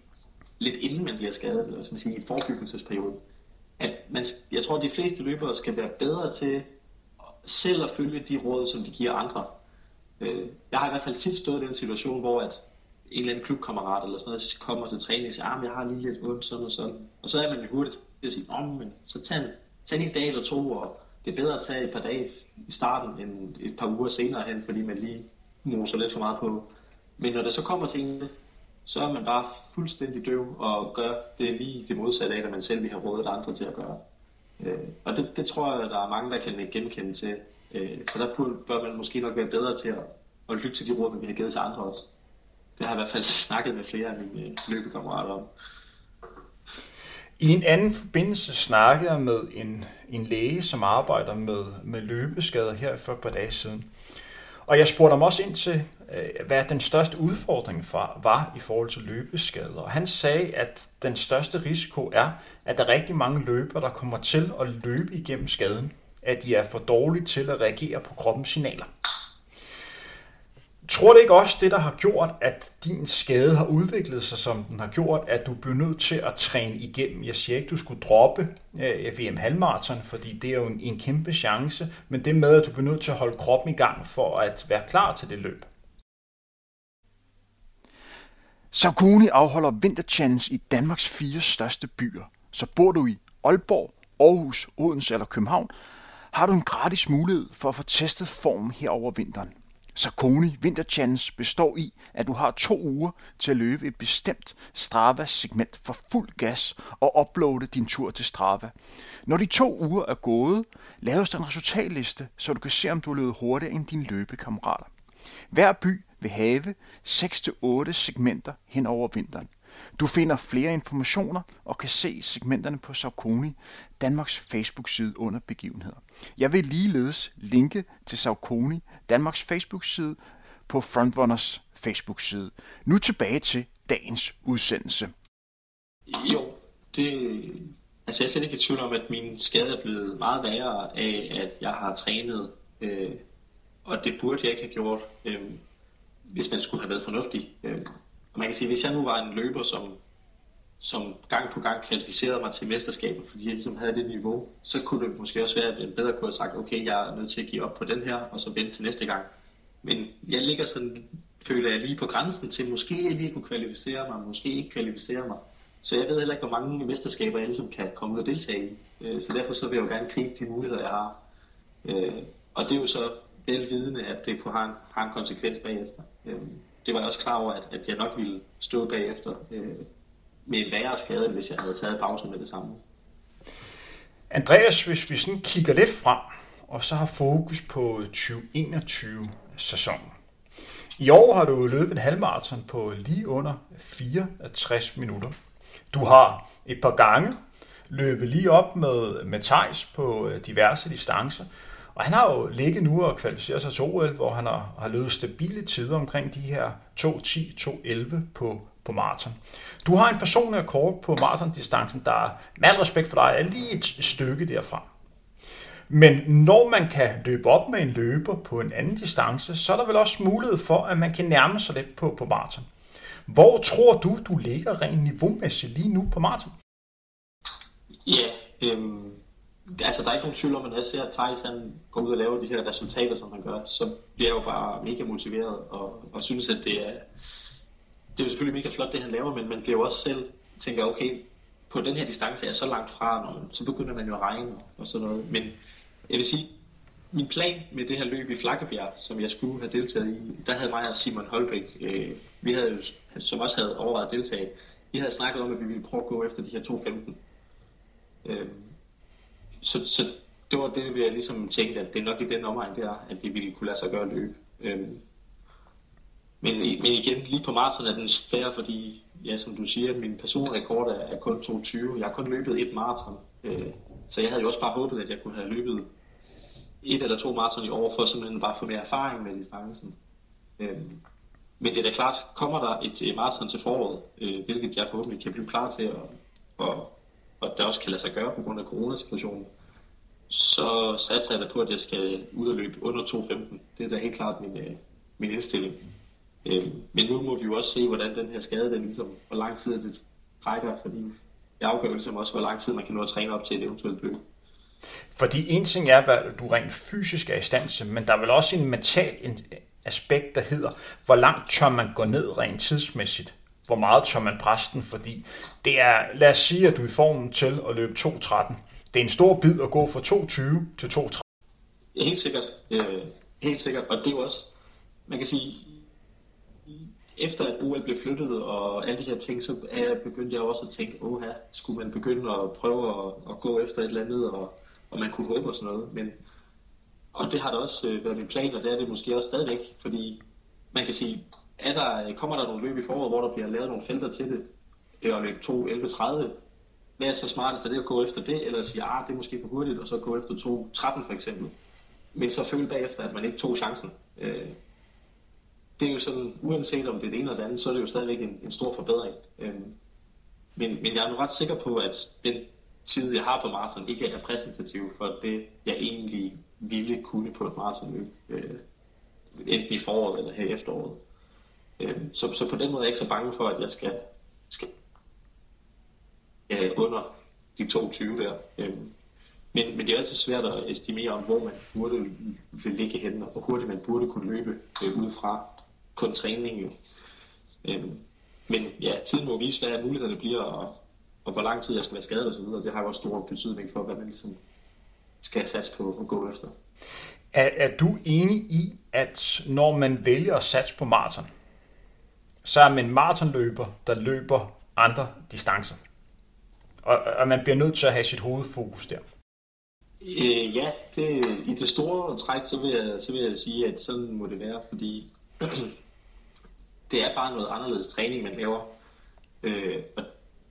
lidt inden man bliver skadet, eller man sige i forebyggelsesperioden. At man, jeg tror, at de fleste løbere skal være bedre til selv at følge de råd, som de giver andre. Øh, jeg har i hvert fald tit stået i den situation, hvor at en eller anden klubkammerat eller sådan noget kommer til træning og siger, at ah, jeg har lige lidt ondt, sådan og sådan. Og så er man jo hurtigt til at sige, men så tag en, tag en dag eller to og det er bedre at tage et par dage i starten, end et par uger senere hen, fordi man lige moser lidt for meget på. Men når det så kommer til en, så er man bare fuldstændig døv og gør det lige det modsatte af, hvad man selv vil have rådet andre til at gøre. Øh, og det, det tror jeg, der er mange, der kan genkende til. Øh, så der bør man måske nok være bedre til at, at lytte til de råd, man vi har givet til andre også. Det har jeg i hvert fald snakket med flere af mine løbekammerater om. I en anden forbindelse snakkede jeg med en, en læge, som arbejder med, med løbeskader her for et par dage siden. Og jeg spurgte ham også ind til, øh, hvad den største udfordring for, var i forhold til løbeskader. Og han sagde, at den største risiko er, at der er rigtig mange løbere, der kommer til at løbe igennem skaden. At de er for dårlige til at reagere på kroppens signaler. Tror det ikke også det, der har gjort, at din skade har udviklet sig, som den har gjort, at du blev nødt til at træne igennem? Jeg siger ikke, du skulle droppe øh, VM halvmarathon, fordi det er jo en, en kæmpe chance, men det med, at du blev nødt til at holde kroppen i gang for at være klar til det løb. Saucony afholder vinterchallenge i Danmarks fire største byer. Så bor du i Aalborg, Aarhus, Odense eller København, har du en gratis mulighed for at få testet formen her over vinteren. Saucony Winter Challenge består i, at du har to uger til at løbe et bestemt Strava-segment for fuld gas og uploade din tur til Strava. Når de to uger er gået, laves der en resultatliste, så du kan se, om du har løbet hurtigere end dine løbekammerater. Hver by vil have 6-8 segmenter hen over vinteren. Du finder flere informationer og kan se segmenterne på Saucony, Danmarks Facebook-side under begivenheder. Jeg vil ligeledes linke til Saucony, Danmarks Facebook-side på Frontrunners Facebook-side. Nu tilbage til dagens udsendelse. Jo, det, altså jeg er slet ikke i tvivl om, at min skade er blevet meget værre af, at jeg har trænet, øh, og det burde jeg ikke have gjort, øh, hvis man skulle have været fornuftig. Øh, og man kan sige, hvis jeg nu var en løber, som, som gang på gang kvalificerede mig til mesterskaber, fordi jeg ligesom havde det niveau, så kunne det måske også være, at en bedre kunne have sagt, okay, jeg er nødt til at give op på den her, og så vente til næste gang. Men jeg ligger sådan, føler jeg lige på grænsen til, måske jeg lige kunne kvalificere mig, måske ikke kvalificere mig. Så jeg ved heller ikke, hvor mange mesterskaber jeg ligesom kan komme ud og deltage i. Øh, så derfor så vil jeg jo gerne gribe de muligheder, jeg har. Øh, og det er jo så velvidende, at det kunne have en, have en konsekvens bagefter. Øh, det var jeg også klar over, at, at jeg nok ville stå bagefter øh, med en værre skade, hvis jeg havde taget pausen med det samme. Andreas, hvis vi sådan kigger lidt frem, og så har fokus på 2021-sæsonen. I år har du løbet en halvmarathon på lige under 64 minutter. Du har et par gange løbet lige op med, med Thijs på øh, diverse distancer, og han har jo ligget nu og kvalificeret sig til OL, hvor han har, har løbet stabile tider omkring de her 2.10-2.11 på, på maraton. Du har en personlig rekord på maratondistancen, der med al respekt for dig er lige et stykke derfra. Men når man kan løbe op med en løber på en anden distance, så er der vel også mulighed for, at man kan nærme sig lidt på, på maraton. Hvor tror du, du ligger rent niveaumæssigt lige nu på maraton? Ja, øhm, altså der er ikke nogen tvivl om, at når jeg ser, at Thijs han går ud og laver de her resultater, som han gør, så bliver jeg jo bare mega motiveret og, og synes, at det er, det er jo selvfølgelig mega flot, det han laver, men man bliver jo også selv tænker, okay, på den her distance er jeg så langt fra, når, så begynder man jo at regne og sådan noget. Men jeg vil sige, min plan med det her løb i Flakkebjerg, som jeg skulle have deltaget i, der havde mig og Simon Holbæk, øh, vi havde jo, som også havde overvejet at deltage, vi havde snakket om, at vi ville prøve at gå efter de her 2.15. Øh, så, så det var det, vi ligesom tænkte, at det er nok i den omegn der, at det ville kunne lade sig gøre at løbe. Øhm, men, men igen, lige på maraton er den svær, fordi, ja, som du siger, min personrekord er, er kun 22. Jeg har kun løbet et maraton. Øh, så jeg havde jo også bare håbet, at jeg kunne have løbet et eller to maraton i år, for simpelthen bare få mere erfaring med distancen. Øhm, men det er da klart, kommer der et, maraton til foråret, øh, hvilket jeg forhåbentlig kan blive klar til, at, at og det også kan lade sig gøre på grund af coronasituationen, så satser jeg da på, at jeg skal ud og løbe under 2.15. Det er da helt klart min, øh, min indstilling. Øh, men nu må vi jo også se, hvordan den her skade, den ligesom, hvor lang tid det trækker, fordi jeg afgør ligesom også, hvor lang tid man kan nå at træne op til et eventuelt løb. Fordi en ting er, hvad du rent fysisk er i stand til, men der er vel også en mental aspekt, der hedder, hvor langt tør man gå ned rent tidsmæssigt hvor meget tør man præsten, fordi det er, lad os sige, at du er i formen til at løbe 2.13. Det er en stor bid at gå fra 2.20 til 2.13. Helt sikkert. Øh, helt sikkert. Og det er jo også, man kan sige, efter at OL blev flyttet og alle de her ting, så er, begyndte jeg også at tænke, åh her, skulle man begynde at prøve at, at gå efter et eller andet, og, og man kunne håbe og sådan noget. Men, og det har da også øh, været min plan, og det er det måske også stadigvæk, fordi man kan sige, er der, kommer der nogle løb i foråret, hvor der bliver lavet nogle felter til det, Det er løb 2, 11, 30, hvad er så smartest? Er det at gå efter det, eller at sige, ah, det er måske for hurtigt, og så gå efter 2, 13 for eksempel. Men så føle bagefter, at man ikke tog chancen. Øh, det er jo sådan, uanset om det er det ene eller det andet, så er det jo stadigvæk en, en stor forbedring. Øh, men, men jeg er nu ret sikker på, at den tid, jeg har på maraton, ikke er repræsentativ for det, jeg egentlig ville kunne på et maratonløb. Øh, enten i foråret eller her i efteråret. Øh, så, så på den måde er jeg ikke så bange for, at jeg skal, skal øh, under de 22 der. Øh, men, men det er altid svært at estimere om, hvor man burde vil ligge hen, og hvor hurtigt man burde kunne løbe øh, ud fra kun træning. Jo. Øh, men ja, tiden må vise, hvad mulighederne bliver, og, og hvor lang tid jeg skal være skadet osv. Det har også stor betydning for, hvad man ligesom skal satse på at gå efter. Er, er du enig i, at når man vælger at satse på maraton, så er man maratonløber, der løber andre distancer? Og, og man bliver nødt til at have sit hovedfokus der. Øh, ja, det, i det store træk, så vil, jeg, så vil jeg sige, at sådan må det være, fordi [clears throat] det er bare noget anderledes træning, man laver. Øh, og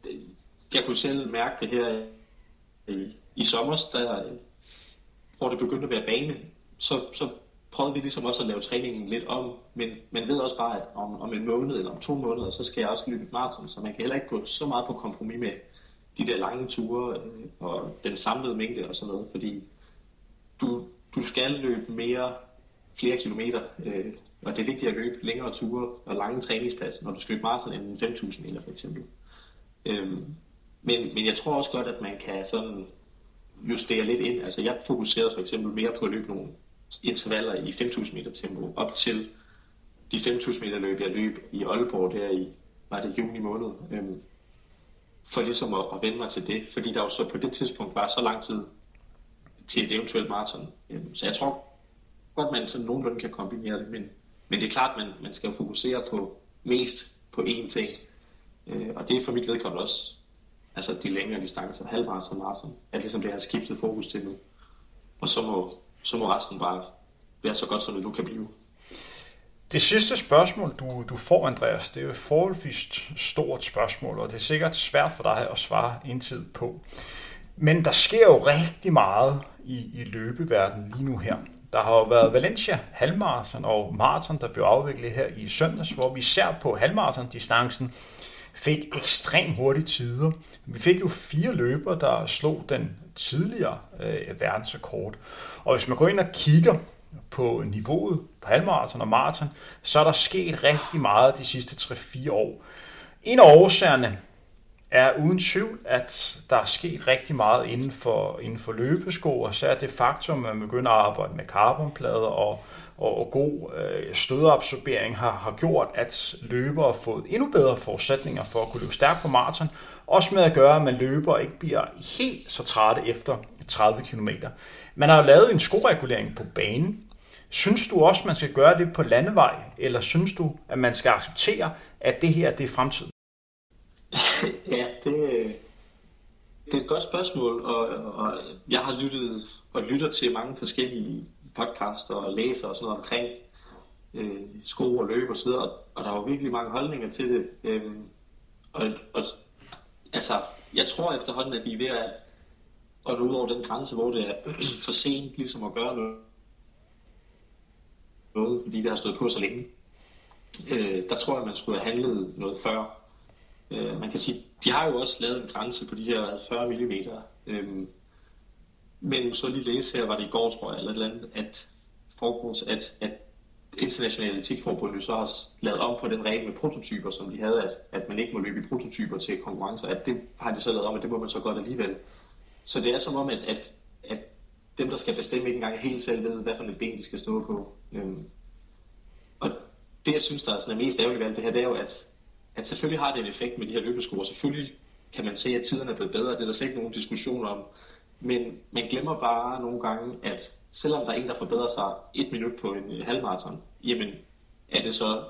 det, jeg kunne selv mærke det her i, i sommer, der, hvor det begyndte at være bane, så, så prøvede vi ligesom også at lave træningen lidt om, men man ved også bare, at om, om en måned eller om to måneder, så skal jeg også løbe et maraton, så man kan heller ikke gå så meget på kompromis med de der lange ture øh, og den samlede mængde og sådan noget, fordi du, du skal løbe mere, flere kilometer, øh, og det er vigtigt at løbe længere ture og lange træningspladser, når du skal løbe maraton end 5.000 meter for eksempel. Øhm, men, men jeg tror også godt, at man kan sådan justere lidt ind. Altså jeg fokuserede for eksempel mere på at løbe nogle intervaller i 5.000 meter tempo, op til de 5.000 meter løb, jeg løb i Aalborg der i, var det juni måned, øhm, for ligesom at, at vende mig til det, fordi der jo så på det tidspunkt var så lang tid til et eventuelt maraton. Øhm, så jeg tror godt, man sådan nogenlunde kan kombinere det, men, men det er klart, man, man skal fokusere på mest på én ting, øh, og det er for mit vedkommende også altså de længere distancer, halvmarathon maraton, marathon, er ligesom det, jeg har skiftet fokus til nu. Og så må, så må resten bare være så godt, som det nu kan blive. Det sidste spørgsmål, du, du får, Andreas, det er jo et forholdsvis stort spørgsmål, og det er sikkert svært for dig at svare indtid på. Men der sker jo rigtig meget i, i løbeverdenen lige nu her. Der har jo været Valencia halvmarathon og maraton, der blev afviklet her i søndags, hvor vi ser på halvmarathon-distancen fik ekstremt hurtige tider. Vi fik jo fire løbere, der slog den tidligere øh, verdensrekord. Og hvis man går ind og kigger på niveauet på halvmarathon og maraton, så er der sket rigtig meget de sidste 3-4 år. En af årsagerne er uden tvivl, at der er sket rigtig meget inden for, inden for løbesko, og så er det faktum, at man begynder at arbejde med carbonplader og, og, og god øh, stødeabsorbering har, har gjort, at løbere har fået endnu bedre forudsætninger for at kunne løbe stærkt på maraton, også med at gøre, at man løber og ikke bliver helt så træt efter 30 km. Man har jo lavet en skoregulering på banen. Synes du også, man skal gøre det på landevej, eller synes du, at man skal acceptere, at det her det er fremtiden? [laughs] ja, det, det er et godt spørgsmål, og, og jeg har lyttet og lytter til mange forskellige podcaster og læser og sådan noget omkring øh, sko og løb og så videre, og, og der var virkelig mange holdninger til det. Øh, og, og altså, jeg tror efterhånden, at vi er ved at, at nå ud over den grænse, hvor det er [clears throat] for sent ligesom at gøre noget, noget fordi det har stået på så længe. Øh, der tror jeg, man skulle have handlet noget før. Øh, man kan sige, de har jo også lavet en grænse på de her 40 mm. Øh, men så lige læse her, var det i går, tror jeg, eller et eller andet, at, forgrunds, at, at internationale etikforbund jo så har lavet om på den regel med prototyper, som de havde, at, at man ikke må løbe i prototyper til konkurrencer, at det har de så lavet om, at det må man så godt alligevel. Så det er som om, at, at, at dem, der skal bestemme, ikke engang helt selv ved, hvad for et ben de skal stå på. Øhm, og det, jeg synes, der er, sådan er mest ærgerligt ved alt det her, det er jo, at, at selvfølgelig har det en effekt med de her løbesko, og selvfølgelig kan man se, at tiderne er blevet bedre, det er der slet ikke nogen diskussion om. Men man glemmer bare nogle gange, at selvom der er en, der forbedrer sig et minut på en øh, halvmarathon, jamen er det så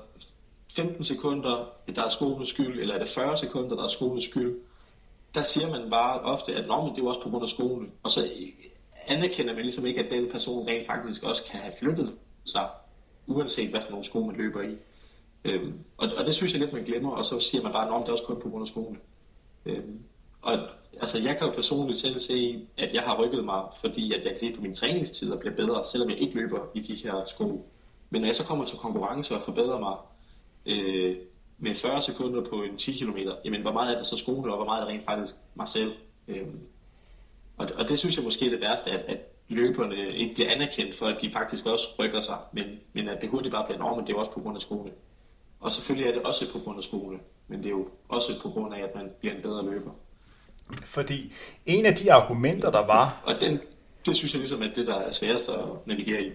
15 sekunder, der er skolens skyld, eller er det 40 sekunder, der er skolens skyld? Der siger man bare ofte, at men det er jo også på grund af skolen. Og så øh, anerkender man ligesom ikke, at den person rent faktisk også kan have flyttet sig, uanset hvad for nogle sko man løber i. Øhm, og, og det synes jeg lidt, man glemmer, og så siger man bare, at det er også kun på grund af skolen. Øhm, og altså, jeg kan jo personligt selv se, at jeg har rykket mig, fordi at jeg kan se på min træningstid og bliver bedre, selvom jeg ikke løber i de her sko. Men når jeg så kommer til konkurrence og forbedrer mig øh, med 40 sekunder på en 10 km, jamen hvor meget er det så skoene, og hvor meget er det rent faktisk mig selv? Øh, og, og det synes jeg måske er det værste, at, at løberne ikke bliver anerkendt for, at de faktisk også rykker sig, men, men at det hurtigt bare bliver normen, det er også på grund af skoene. Og selvfølgelig er det også på grund af skoene, men det er jo også på grund af, at man bliver en bedre løber. Fordi en af de argumenter, der var... Og den, det synes jeg ligesom er det, der er sværest at navigere i.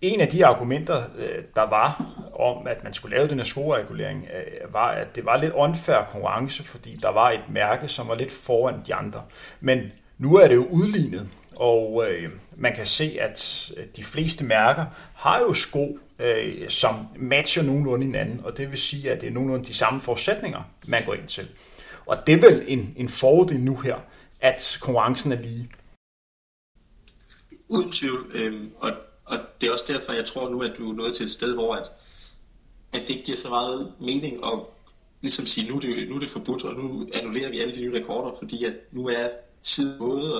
en af de argumenter, øh, der var om, at man skulle lave den her skoleregulering, øh, var, at det var lidt unfair konkurrence, fordi der var et mærke, som var lidt foran de andre. Men nu er det jo udlignet, og øh, man kan se, at de fleste mærker har jo sko, øh, som matcher nogenlunde hinanden, og det vil sige, at det er nogenlunde de samme forudsætninger, man går ind til. Og det er vel en, en fordel nu her, at konkurrencen er lige. Uden tvivl, øh, og, og det er også derfor, jeg tror nu, at du er nået til et sted, hvor at, at det ikke giver så meget mening at ligesom sige, nu er, det, nu er det forbudt, og nu annullerer vi alle de nye rekorder, fordi at nu er tiden gået,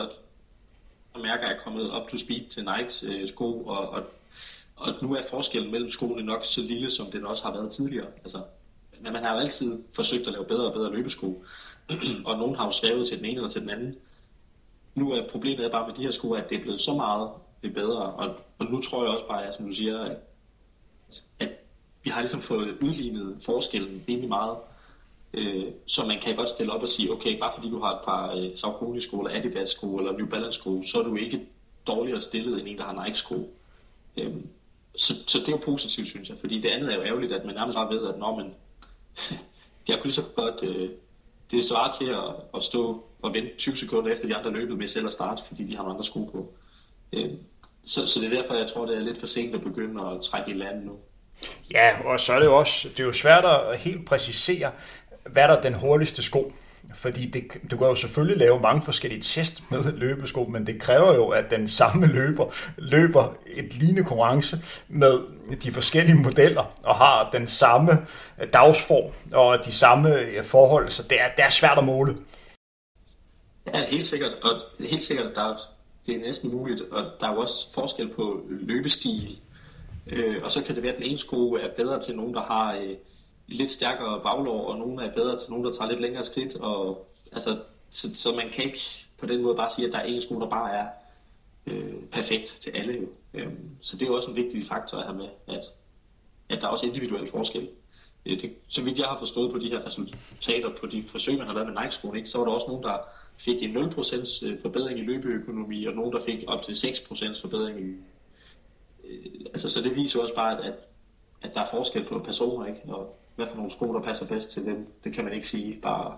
og mærker er kommet up to speed til Nikes øh, sko, og, og, og nu er forskellen mellem skoene nok så lille, som den også har været tidligere. Altså, men man har jo altid forsøgt at lave bedre og bedre løbesko, [clears throat] og nogen har jo svævet til den ene eller til den anden. Nu er problemet bare med de her sko, at det er blevet så meget bedre, og, og nu tror jeg også bare, som du siger, at, at vi har ligesom fået udlignet forskellen rimelig meget. Øh, så man kan godt stille op og sige, okay, bare fordi du har et par øh, Saucony-sko, eller Adidas-sko, eller New Balance-sko, så er du ikke dårligere stillet end en, der har Nike-sko. Øh, så, så det er jo positivt, synes jeg, fordi det andet er jo ærgerligt, at man nærmest bare ved, at når man, [laughs] jeg kunne kun så godt, øh, det svarer til at, at stå og vente 20 sekunder efter de andre løbet med selv at starte, fordi de har nogle andre sko på. Øh, så, så det er derfor, jeg tror, det er lidt for sent at begynde at trække i land nu. Ja, og så er det jo også, det er jo svært at helt præcisere, hvad er der den hurtigste sko? Fordi det, du kan jo selvfølgelig lave mange forskellige test med løbesko, men det kræver jo, at den samme løber løber et lignende konkurrence med de forskellige modeller og har den samme øh, dagsform og de samme øh, forhold, så det er, det er svært at måle. Ja, helt sikkert, og helt sikkert, der er, det er næsten muligt, og der er jo også forskel på løbestil, øh, og så kan det være, at den ene sko er bedre til nogen, der har øh, lidt stærkere baglår, og nogle er bedre til nogen, der tager lidt længere skridt. Og, altså, så, så man kan ikke på den måde bare sige, at der er en sko, der bare er øh, perfekt til alle. Jo. Øhm, så det er jo også en vigtig faktor at have med, at, at der er også individuelle forskelle. Øh, det, så vidt jeg har forstået på de her resultater på de forsøg, man har lavet med Nike-skoen, ikke, så var der også nogen, der fik en 0% øh, forbedring i løbeøkonomi, og nogen, der fik op til 6% forbedring i... Øh, altså, så det viser også bare, at, at, at der er forskel på personer, ikke? Og hvad for nogle sko, der passer bedst til dem. Det kan man ikke sige bare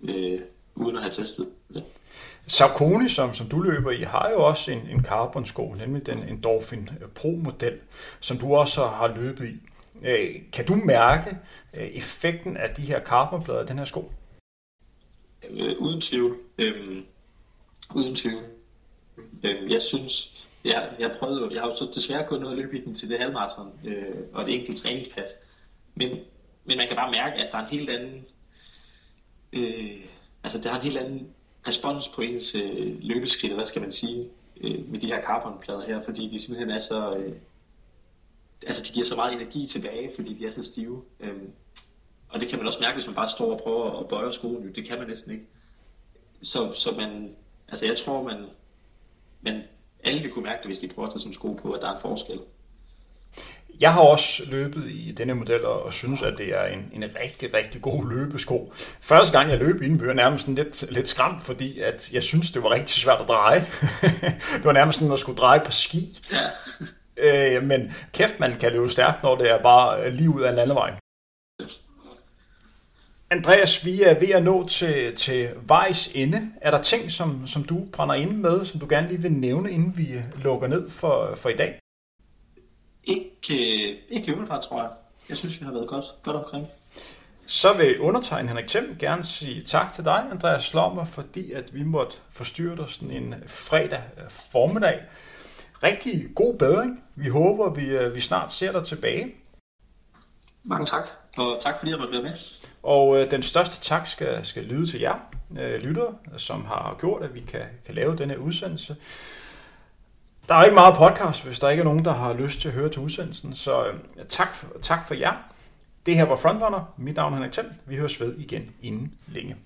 øh, uden at have testet det. Saucony, som, som du løber i, har jo også en, en carbon-sko, nemlig den Endorphin Pro-model, som du også har løbet i. Øh, kan du mærke øh, effekten af de her carbonplader, den her sko? Øh, uden tvivl. Øh, uden tvivl. Øh, jeg synes, jeg, jeg prøvede, jeg har jo så desværre kun noget at løbe i den til det halvmarathon øh, og et enkelt træningspas. Men, men man kan bare mærke, at der er en helt anden... Øh, altså, der er en helt anden respons på ens øh, løbeskridt, hvad skal man sige, øh, med de her carbonplader her, fordi de simpelthen er så... Øh, altså, de giver så meget energi tilbage, fordi de er så stive. Øh, og det kan man også mærke, hvis man bare står og prøver at bøje skoen. Det kan man næsten ikke. Så, så man... Altså, jeg tror, man... man alle vil kunne mærke det, hvis de prøver at tage som sko på, at der er en forskel. Jeg har også løbet i denne model og synes, at det er en, en rigtig, rigtig god løbesko. Første gang jeg løb i den, blev jeg nærmest lidt, lidt skræmt, fordi at jeg synes, det var rigtig svært at dreje. [laughs] det var nærmest sådan, at skulle dreje på ski. Ja. Øh, men kæft, man kan løbe stærkt, når det er bare lige ud af en landevej. Andreas, vi er ved at nå til, til vejs ende. Er der ting, som, som du brænder ind med, som du gerne lige vil nævne, inden vi lukker ned for, for i dag? Ikke, øh, ikke umiddelbart, tror jeg. Jeg synes, vi har været godt, godt omkring. Så vil undertegn Henrik Thiem gerne sige tak til dig, Andreas Slommer, fordi at vi måtte forstyrre dig sådan en fredag formiddag. Rigtig god bedring. Vi håber, vi, øh, vi snart ser dig tilbage. Mange tak, og tak fordi jeg måtte være med. Og øh, den største tak skal, skal lyde til jer øh, lyttere, som har gjort, at vi kan, kan lave denne udsendelse. Der er ikke meget podcast, hvis der ikke er nogen, der har lyst til at høre til udsendelsen. Så øh, tak, tak for jer. Det her var Frontrunner. Mit navn er Henrik Thiem. Vi høres ved igen inden længe.